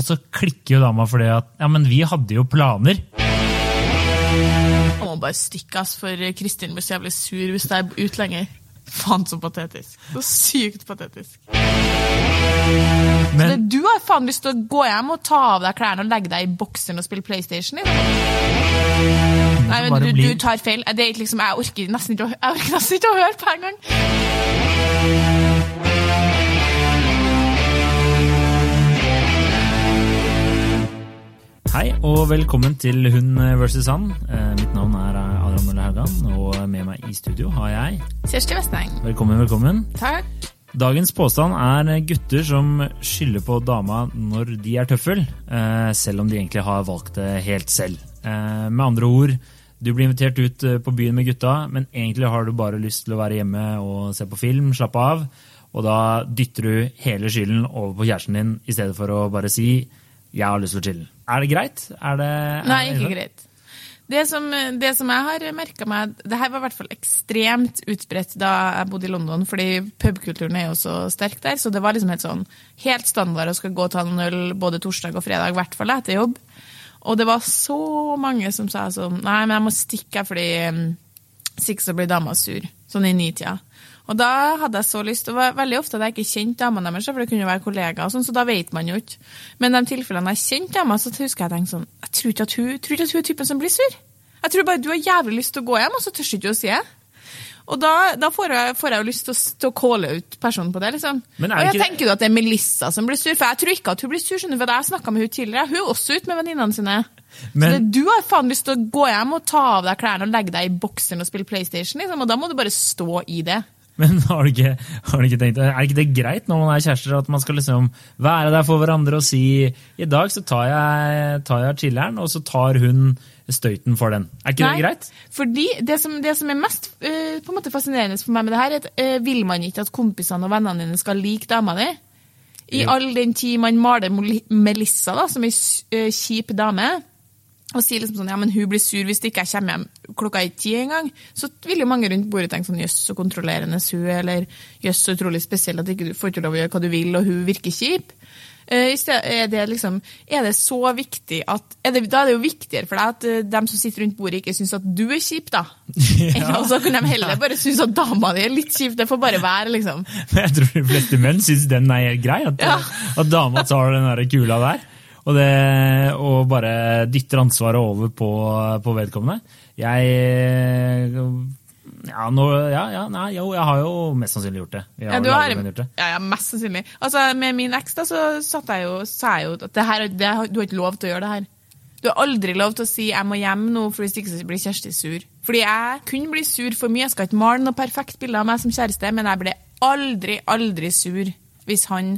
Og så klikker jo dama for det at ja, men vi hadde jo planer. Jeg må bare stikke, ass, for Kristin blir så jævlig sur hvis jeg er ute lenger. Faen, så patetisk. Så sykt patetisk. Men Det, du har faen lyst til å gå hjem og ta av deg klærne og legge deg i bokseren og spille PlayStation? Liksom. Nei, men du, du tar feil. Det er liksom, jeg orker nesten ikke å, orker nesten ikke å høre på engang. Hei og velkommen til Hun versus han. Eh, mitt navn er Adrian Mølle Haugan, og med meg i studio har jeg Kjersti Vesteng. Velkommen, velkommen. Takk. Dagens påstand er gutter som skylder på dama når de er tøffel, eh, selv om de egentlig har valgt det helt selv. Eh, Med andre ord, du blir invitert ut på byen med gutta, men egentlig har du bare lyst til å være hjemme og se på film, slappe av, og da dytter du hele skylden over på kjæresten din i stedet for å bare si 'jeg har lyst til å chille'. Er det greit? Er det, Nei, er det ikke greit. Det som, det som jeg har merka meg Det her var i hvert fall ekstremt utbredt da jeg bodde i London, fordi pubkulturen er jo så sterk der. Så det var liksom helt sånn helt standard å skal gå og ta noen øl både torsdag og fredag, i hvert fall etter jobb. Og det var så mange som sa sånn Nei, men jeg må stikke, fordi um, så blir dama sur. Sånn i nitida. Og da hadde jeg så lyst, og det var veldig ofte at jeg ikke kjente damene deres, for det kunne jo være kollegaer, sånn, så da vet man jo ikke. Men de tilfellene jeg kjente dama, så husker jeg tenkte sånn Jeg tror ikke at hun, tror ikke at hun er typen som blir sur. Jeg tror bare du har jævlig lyst til å gå hjem, og så tør ikke du å si det. Og da, da får, jeg, får jeg jo lyst til å, calle ut personen på det. liksom. Men og jeg ikke- tenker jo at det er Melissa som blir sur, for jeg tror ikke at hun blir sur. skjønner du, for Jeg snakka med hun tidligere. Hun er også ute med venninnene sine. Men- du har faen lyst til å gå hjem og ta av deg klærne og legge deg i bokseren og spille PlayStation, liksom, og da må du bare stå i det. Men har du, ikke, har du ikke tenkt, er ikke det greit når man er kjærester, at man skal liksom være der for hverandre og si i dag så tar jeg, tar jeg chilleren, og så tar hun støyten for den. Er ikke Nei, det greit? Fordi det som, det som er mest uh, på en måte fascinerende for meg med det her, er at uh, vil man ikke at kompisene og vennene dine skal like dama di? I all den tid man maler Melissa da, som ei eh, kjip dame, og sier liksom sånn, ja, men hun blir sur hvis ikke jeg kommer hjem klokka er ti en gang, så vil jo mange rundt bordet tenke sånn, jøss, så kontrollerende hun, er, eller jøss, så utrolig spesiell at du ikke får ikke lov å gjøre hva du vil, og hun virker kjip. Eh, er, det liksom, er det så viktig at er det, Da er det jo viktigere for deg at eh, dem som sitter rundt bordet, ikke syns at du er kjip, da. Ja. Og så kan de heller bare synes at dama di er litt kjip. Det får bare være, liksom. Men jeg tror de fleste menn syns den er grei, at, Ja. at dama tar den der kula der. Og, det, og bare dytter ansvaret over på, på vedkommende. Jeg ja, nå, ja, ja, nei, jo, jeg har jo mest sannsynlig gjort det. Jeg Ja, har du har, gjort det. ja, ja, mest sannsynlig. Altså, Med min eks da, så satt jeg jo, sa jeg jo at det her, det, du har ikke lov til å gjøre det her. Du har aldri lov til å si 'jeg må hjem nå', for hvis ikke så blir Kjersti sur. Fordi jeg kunne bli sur for mye. Jeg skal ikke male noe perfekt bilde av meg som kjæreste, men jeg ble aldri, aldri sur hvis han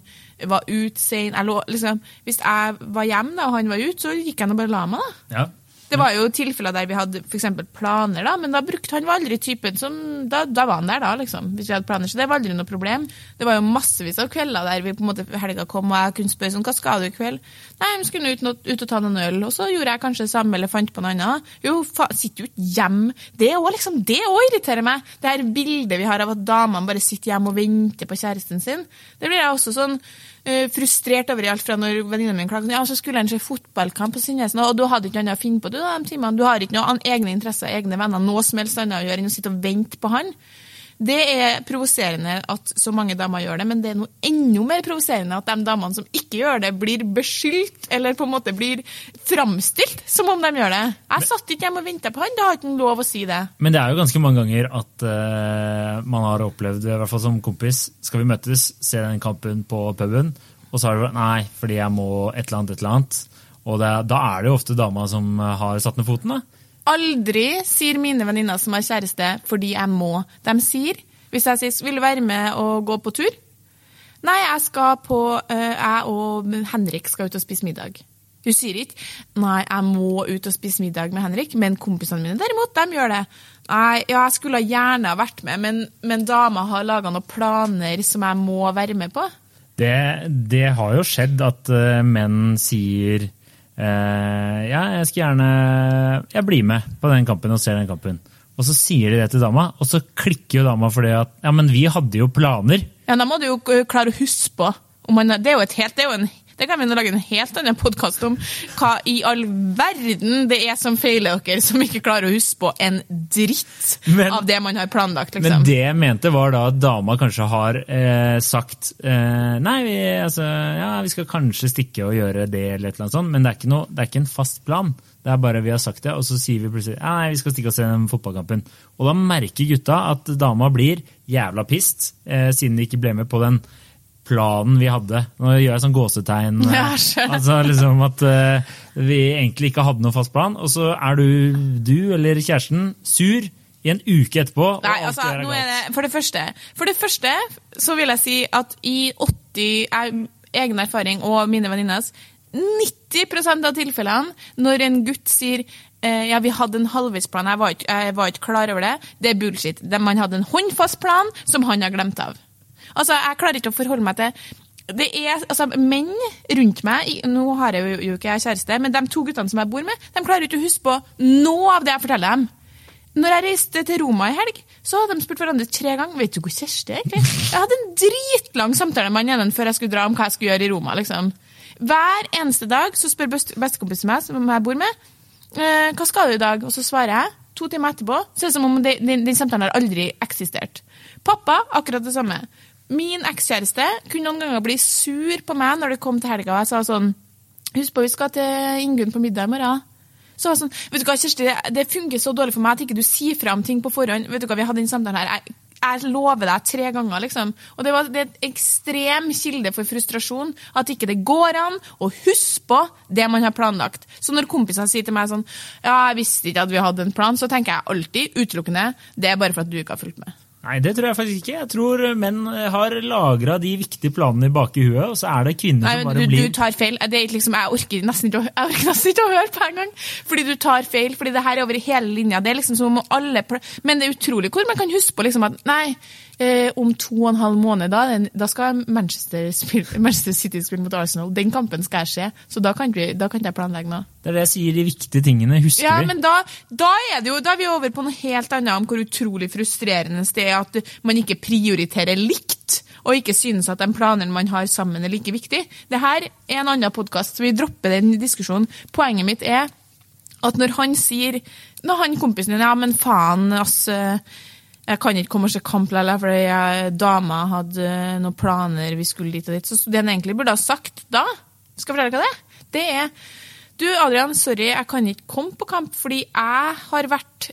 var ute sein. Liksom, hvis jeg var hjemme da, og han var ute, så gikk jeg nå bare og la meg. da. Ja. Det var jo tilfeller der vi hadde eksempel planer, da, men da brukte han var aldri typen som Da, da var han der, da, liksom. Hvis vi hadde planer, så det var aldri noe problem. Det var jo massevis av kvelder der vi på en måte helga kom, og jeg kunne spørre sånn Hva skal du i kveld? Nei, vi skulle ut, ut og ta noen øl. Og så gjorde jeg kanskje det samme, eller fant på noe annet. Jo, fa sitter jo ikke hjemme. Det også liksom, det òg irriterer meg. Det her bildet vi har av at damene bare sitter hjemme og venter på kjæresten sin. Det blir jeg også sånn frustrert over i alt fra når venninna min klager sånn, ja, så skulle han se fotballkamp på Sinnesene, og du hadde ikke noe annet å finne på du de timene. Du har ikke noe egne interesser, egne venner, noe som helst annet å gjøre enn å sitte og vente på han. Det er provoserende at så mange damer gjør det, men det er noe enda mer provoserende at de damene som ikke gjør det, blir beskyldt, eller på en måte blir framstilt som om de gjør det. Jeg satt ikke hjemme og venta på han, da har ikke han lov å si det. Men det er jo ganske mange ganger at uh, man har opplevd, i hvert fall som kompis, skal vi møtes, se den kampen på puben, og så har det nei, fordi jeg må et eller annet, et eller annet. Og det, da er det jo ofte dama som har satt ned foten, da. Aldri sier mine venninner som har kjæreste fordi jeg må. De sier, hvis jeg sier 'vil du være med og gå på tur'? Nei, jeg skal på øh, Jeg og Henrik skal ut og spise middag. Hun sier ikke 'nei, jeg må ut og spise middag med Henrik', men kompisene mine derimot, de gjør det. Nei, ja, jeg skulle gjerne ha vært med, men, men dama har laga noen planer som jeg må være med på. Det, det har jo skjedd at eh, menn sier eh, ja, jeg skal gjerne jeg blir med på den kampen og ser den kampen. Og så sier de det til dama, og så klikker jo dama fordi at ja, men vi hadde jo planer. Ja, Da må du jo klare å huske på. Man, det er jo helt, det er jo en Det kan vi nå lage en helt annen podkast om. Hva i all verden det er som feiler dere, som ikke klarer å huske på en dritt Men- av det man har planlagt, Men liksom. det jeg mente, var da at dama kanskje har eh, sagt eh, Nei, vi, altså, ja, vi skal kanskje stikke og gjøre det, eller et sånt, men det er noe, det er ikke en fast plan. Det er bare vi har sagt det, og så sier vi plutselig ja, nei, vi skal stikke og se den fotballkampen. Og da merker gutta at dama blir jævla pissed, eh, siden de ikke ble med på den planen vi hadde. Nå gjør jeg sånn gåsetegn. eh, Ja, altså liksom at uh, vi egentlig ikke hadde noen fast plan, og så er du, du eller kjæresten sur i en uke etterpå. Nei, altså, er er det, for, det første, for det første så vil jeg si at i 80 jeg, egen erfaring og mine venninnes 90% av tilfellene når en gutt sier eh, ja, vi hadde en halvveisplan, jeg, jeg var ikke klar over det, det er bullshit. Man hadde en håndfast plan som han har glemt av. Altså, Jeg klarer ikke å forholde meg til det er, altså, Menn rundt meg Nå har jeg jo, ikke jeg kjæreste, men de to guttene som jeg bor med, de klarer ikke å huske på noe av det jeg forteller dem. Når jeg reiste til Roma i helg, så hadde de spurt hverandre tre ganger Vet du hvor Kjersti er? Jeg hadde en dritlang samtale med han ene før jeg skulle dra om hva jeg skulle gjøre i Roma. liksom. Hver eneste dag så spør bestekompisen meg, som jeg bor med, eh, hva skal du i dag? Og så svarer jeg. To timer etterpå så er det som om det, den, den samtalen har aldri eksistert. Pappa, akkurat det samme. Min ekskjæreste kunne noen ganger bli sur på meg når det kom til helga, og jeg sa sånn Husk på, vi skal til Ingunn på middag i morgen. Så var sånn, vet du hva, Kjersti, det, funker så dårlig for meg at ikke du sier fra om ting på forhånd. Vet du hva, Vi hadde den samtalen her. Jeg, jeg lover deg tre ganger, liksom. Og det, var, det er et ekstrem kilde for frustrasjon at ikke det går an å huske på det man har planlagt. Så når kompisene sier til meg sånn Ja, jeg visste ikke at vi hadde en plan, så tenker jeg alltid utelukkende det er bare for at du ikke har fulgt med. Nei, det tror jeg faktisk ikke. Jeg tror menn har lagra de viktige planene bak i huet, og så er det kvinner Nei, som bare du, blir du tar feil. Det liksom, jeg, orker nesten ikke å, jeg orker nesten ikke å høre på en gang. Fordi du tar feil. fordi det her er over hele linja. Det er liksom som om alle Men det er utrolig hvor man kan huske på liksom at nei, eh, om to og en halv måned da, da skal Manchester, spille, Manchester City spille mot Arsenal. Den kampen skal jeg se. Så da kan, vi, da kan jeg planlegge noe. Det er det jeg sier, de viktige tingene husker Ja, vi. men da, da, er det jo, da er vi over på noe helt annet om hvor utrolig frustrerende det er at man ikke prioriterer likt, og ikke synes at de planene man har sammen, er like viktig. Det her er en annen podkast, så vi dropper den diskusjonen. Poenget mitt er at når han sier Når han kompisen din Ja, men faen, eh, Jeg kan ikke komme og se kamp likevel, fordi jeg, dama hadde noen planer, vi skulle dit og dit. Så det han egentlig burde ha sagt da, skal jeg fortelle hva det er? Det er Du, Adrian, sorry, jeg kan ikke komme på kamp fordi jeg har vært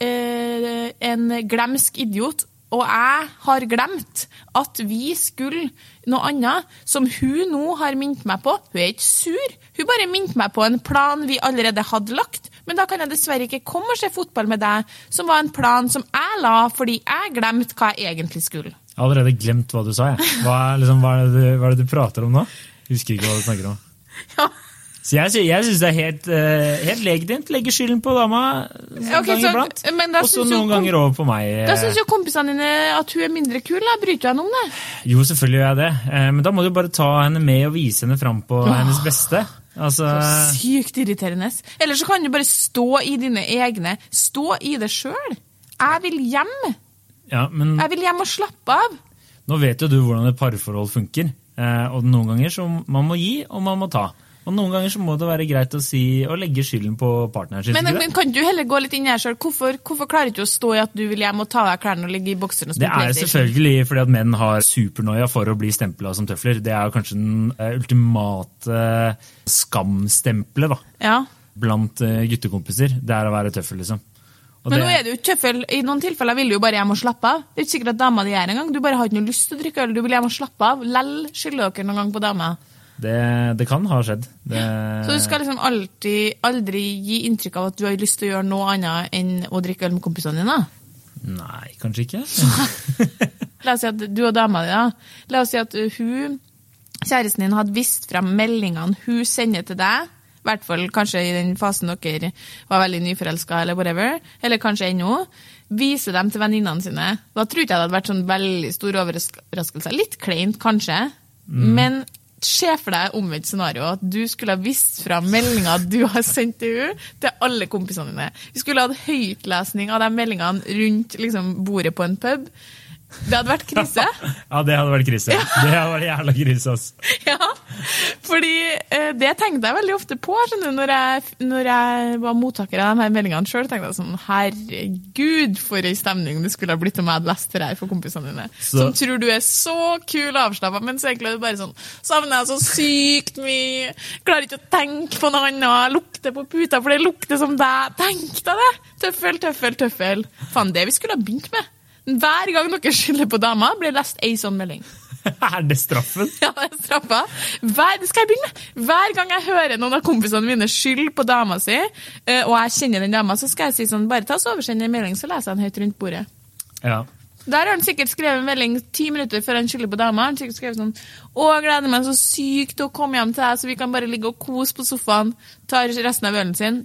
eh, en glemsk idiot. Og jeg har glemt at vi skulle noe annet som hun nå har minnet meg på. Hun er ikke sur, hun bare minnet meg på en plan vi allerede hadde lagt. Men da kan jeg dessverre ikke komme og se fotball med deg, som var en plan som jeg la fordi jeg glemte hva jeg egentlig skulle. Jeg har allerede glemt hva du sa. Jeg. Hva, er liksom, hva, er det, du- hva er det du prater om nå? Husker ikke hva du snakker om. Ja. Så jeg, jeg syns det er helt, uh, helt legitimt. Legge skylden på dama en okay, gang iblant. Og så noen ganger over på meg. eh. Da syns jo kompisene dine at hun er mindre kul. da Bryter du henne om det? Jo, selvfølgelig gjør jeg det. Eh, Men da må du bare ta henne med og vise henne fram på hennes beste. Altså, Sykt irriterende. Eller så kan du bare stå i dine egne. Stå i det sjøl. Jeg vil hjem. ja, men Jeg vil hjem og slappe av. nå vet jo du hvordan et parforhold funker. Eh, Og noen ganger så man må gi, og man må ta. Og noen ganger så må det være greit å si og legge skylden på partneren sin. Men, men kan du heller gå litt inn her sjøl? Hvorfor, hvorfor klarer du ikke å stå i at du vil hjem og ta av deg klærne og ligge i bokseren og Det er selvfølgelig fordi at menn har supernoia for å bli stempla som tøfler. Det er kanskje den eh, ultimate skamstempelet da, Ja. blant eh, guttekompiser. Det er å være tøffel, liksom. Og Men det- nå er du jo tøffel. I noen tilfeller vil du jo bare hjem og slappe av. Det er ikke sikkert at dama di er engang. Du bare har ikke noe lyst til å drikke øl. Du vil hjem og slappe av. Lell skylder dere noen gang på dama. Det, det kan ha skjedd. Det, Så du skal liksom alltid, aldri gi inntrykk av at du har lyst til å gjøre noe annet enn å drikke øl med kompisene dine. Nei, kanskje ikke. La oss si at du og dama di, da. La oss si at hun, kjæresten din, hadde vist fra meldingene hun sender til deg. I hvert fall kanskje i den fasen dere var veldig nyforelska, eller whatever. Eller kanskje ennå. Vise dem til venninnene sine. Da tror ikke jeg det hadde vært sånn veldig stor overraskelse. Litt kleint, kanskje. Men se for deg omvendt scenario. At du skulle ha visst fra meldinga du har sendt til henne, til alle kompisene dine. Vi skulle hatt høytlesning av de meldingene rundt liksom, bordet på en pub. Det hadde vært krise. Ja, det hadde vært krise. Det hadde vært jævla krise, ass. Ja, Fordi eh, det tenkte jeg veldig ofte på skjønner når jeg, når jeg var mottaker av de her meldingene sjøl. tenkte jeg sånn Herregud, for ei stemning det skulle ha blitt om jeg hadde lest det her for kompisene dine. Så- Som tror du er så kul og avslappa, men så egentlig er det bare sånn Savner jeg så sykt mye. Klarer ikke å tenke på noe annet. Lukter på puta, for det lukter som deg. Tenk deg det! Tøffel, tøffel, tøffel. Faen, det vi skulle ha begynt med. Hver gang dere skylder på dama, blir det lest ei sånn melding. Er det straffen? Ja, det er straffa. Hver, det skal jeg begynne med. Hver gang jeg hører noen av kompisene mine skylde på dama si, eh, og jeg kjenner den dama, så skal jeg si sånn, bare ta så oversend en melding, så leser jeg den høyt rundt bordet. Ja. Der har han sikkert skrevet en melding ti minutter før han skylder på dama. Han sikkert skrevet sånn Å, gleder meg så sykt til å komme hjem til deg, så vi kan bare ligge og kose på sofaen. Tar resten av ølen sin.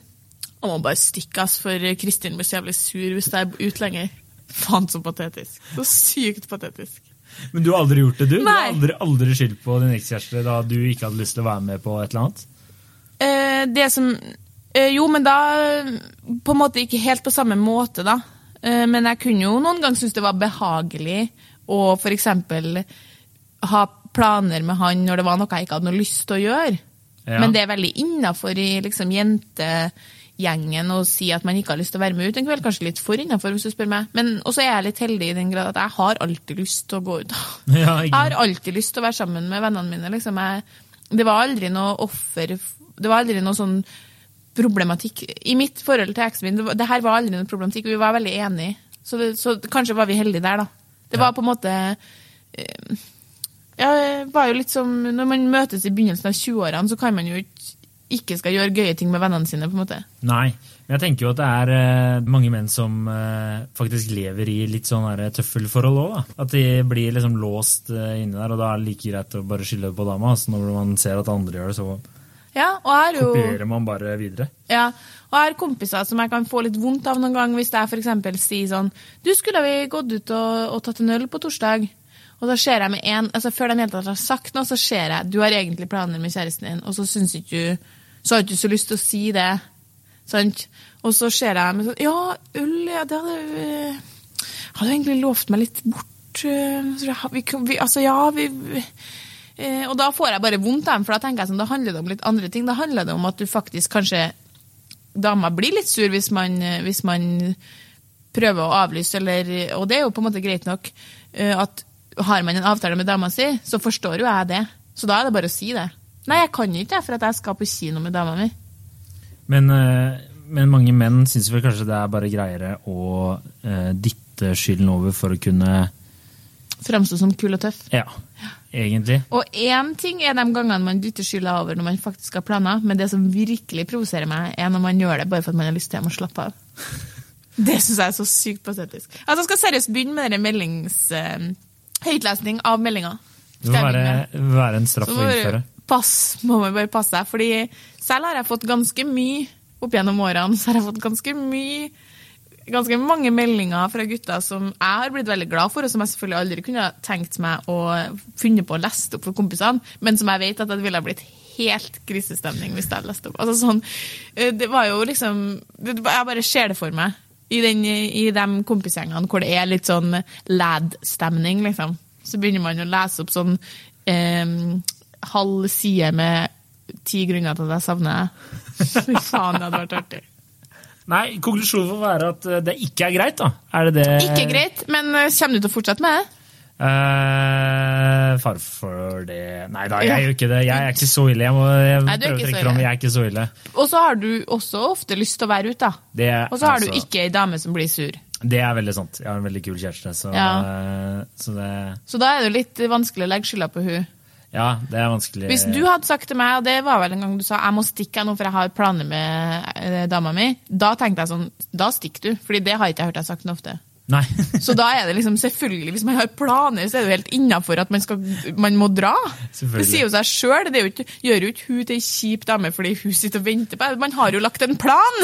Han må bare stikke, ass, for Kristin blir så jævlig sur hvis jeg er ute lenger. Faen, så patetisk. Så sykt patetisk. Men du har aldri gjort det, du? Du har aldri, aldri skyldt på din ekskjæreste da du ikke hadde lyst til å være med på et eller annet? Eh, det som eh, Jo, men da eh, på en måte ikke helt på samme måte, da. Eh, men jeg kunne jo noen ganger synes det var behagelig å f.eks. ha planer med han når det var noe jeg ikke hadde noe lyst til å gjøre. Ja. Men det er veldig innafor i liksom, jentegjengen og si at man ikke har lyst til å være med ut en kveld. Kanskje litt for innafor, hvis du spør meg. Men også er jeg litt heldig i den grad at jeg har alltid lyst til å gå ut. Ja, Jeg har alltid lyst til å være sammen med vennene mine. Liksom. Jeg, det var aldri noe offer Det var aldri noe sånn problematikk I mitt forhold til eksen min, det, det her var aldri noe problematikk. Vi var veldig enige. Så, det, så kanskje var vi heldige der, da. Det var på en måte eh, Ja, det var jo litt som Når man møtes i begynnelsen av 20-årene, så kan man jo ikke ikke skal gjøre gøye ting med vennene sine. på en måte. Nei, men jeg tenker jo at det er eh, mange menn som eh, faktisk lever i litt sånn her tøffelforhold òg. At de blir liksom låst eh, inni der, og da er det like greit å bare skylde på dama. Så når man ser at andre gjør det, så Ja, jo... kopierer man bare videre. Ja, og jeg har kompiser som jeg kan få litt vondt av noen gang hvis jeg f.eks. sier sånn Du, skulle vi gått ut og, og tatt en øl på torsdag? Og så ser jeg med en, altså Før de har sagt noe, så ser jeg du har egentlig planer med kjæresten din, og så syns ikke du så har ikke så lyst til å si det. Sant? Og så ser jeg dem sånn Ja, øl, ja, det hadde øh, Hadde egentlig lovt meg litt bort. så Vi, vi, altså, ja, vi eh, Og da får jeg bare vondt av dem, for da tenker jeg sånn, da handler det om litt andre ting. Da handler det om at du faktisk kanskje dama blir litt sur hvis man, eh, hvis man prøver å avlyse, eller, og det er jo på en måte greit nok. eh, at Har man en avtale med dama si, så forstår jo jeg det. Så da er det bare å si det. Nei, jeg kan ikke for at jeg skal på kino med dama mi. Men, eh, men mange menn syns vel kanskje det er bare greiere å eh, dytte skylden over for å kunne Framstå som kul og tøff. Ja, egentlig. Og én ting er de gangene man dytter skylda over når man faktisk har planer, men det som virkelig provoserer meg, er når man gjør det bare for at man har lyst til å slappe av. Det syns jeg er så sykt patetisk. Altså, jeg skal seriøst begynne med denne meldings... eh, høytlesning av meldinga. Det må være, være en straff å innføre. Pass, må man bare passe seg, fordi selv har jeg fått ganske mye opp gjennom årene, så har jeg fått ganske mye ganske mange meldinger fra gutter som jeg har blitt veldig glad for, og som jeg selvfølgelig aldri kunne tenkt meg å funnet på å lese opp for kompisene, men som jeg vet at det ville ha blitt helt krisestemning hvis jeg hadde lest opp. Altså sånn, eh, det var jo liksom Jeg bare ser det for meg. I, den, I de kompisgjengene hvor det er litt sånn lad-stemning, liksom. Så begynner man å lese opp sånn eh, halv side med ti grunner til at jeg savner deg. Fy faen, det hadde vært artig. Nei, konklusjonen får være at eh, det ikke er greit, da. Er det det Ikke greit, men eh, kommer du til å fortsette med det? Uh, far for det Nei da, jeg gjør ikke det. Jeg er ikke så ille. Jeg må jeg Nei, du er å trekke fram, jeg er ikke så ille. Og så har du også ofte lyst til å være ute, da. Og så har du altså, ikke ei dame som blir sur. Det er veldig sant. Jeg har en veldig kul kjæreste, så, Ja. så det Så da er det litt vanskelig å legge skylda på hun. Ja, det er vanskelig. Hvis du hadde sagt til meg, og det var vel en gang du sa jeg må stikke nå for jeg har planer med eh, dama mi, da tenkte jeg sånn, da stikker du. Fordi det har ikke jeg hørt deg sagt noe ofte. Nei. Så da er det liksom selvfølgelig, hvis man har planer, så er det jo helt innafor at man, skal, man må dra. Det sier jo seg sjøl. Det er jo ikke, gjør jo ikke hun til ei kjip dame fordi hun sitter og venter på deg. Man har jo lagt en plan!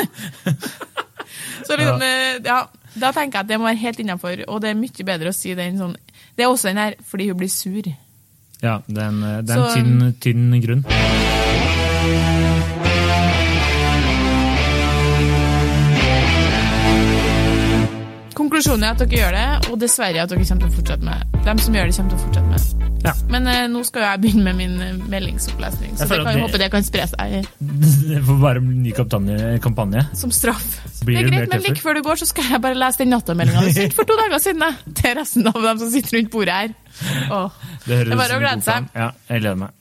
Så liksom, eh, ja, da tenker jeg at det må være helt innafor, og det er mye bedre å si det enn sånn Det er også den her fordi hun blir sur. Ja, det er en, det er en tynn, tynn grunn. Konklusjonen er at dere gjør det, og dessverre at dere kommer til å fortsette med De som gjør det, kommer til å fortsette med det. Ja. Men eh, nå skal jeg begynne med min eh, meldingsopplesning, så Jeg det kan det- håpe det kan spre seg Det får bare bli ny kampanje. som straff. Blir det er greit, men like før du går, så skal jeg bare lese den nattameldinga du sendte for to dager siden. Til resten av dem som sitter rundt bordet her. Åh. Det høres Det ut som en god plan. Ja, jeg gleder meg.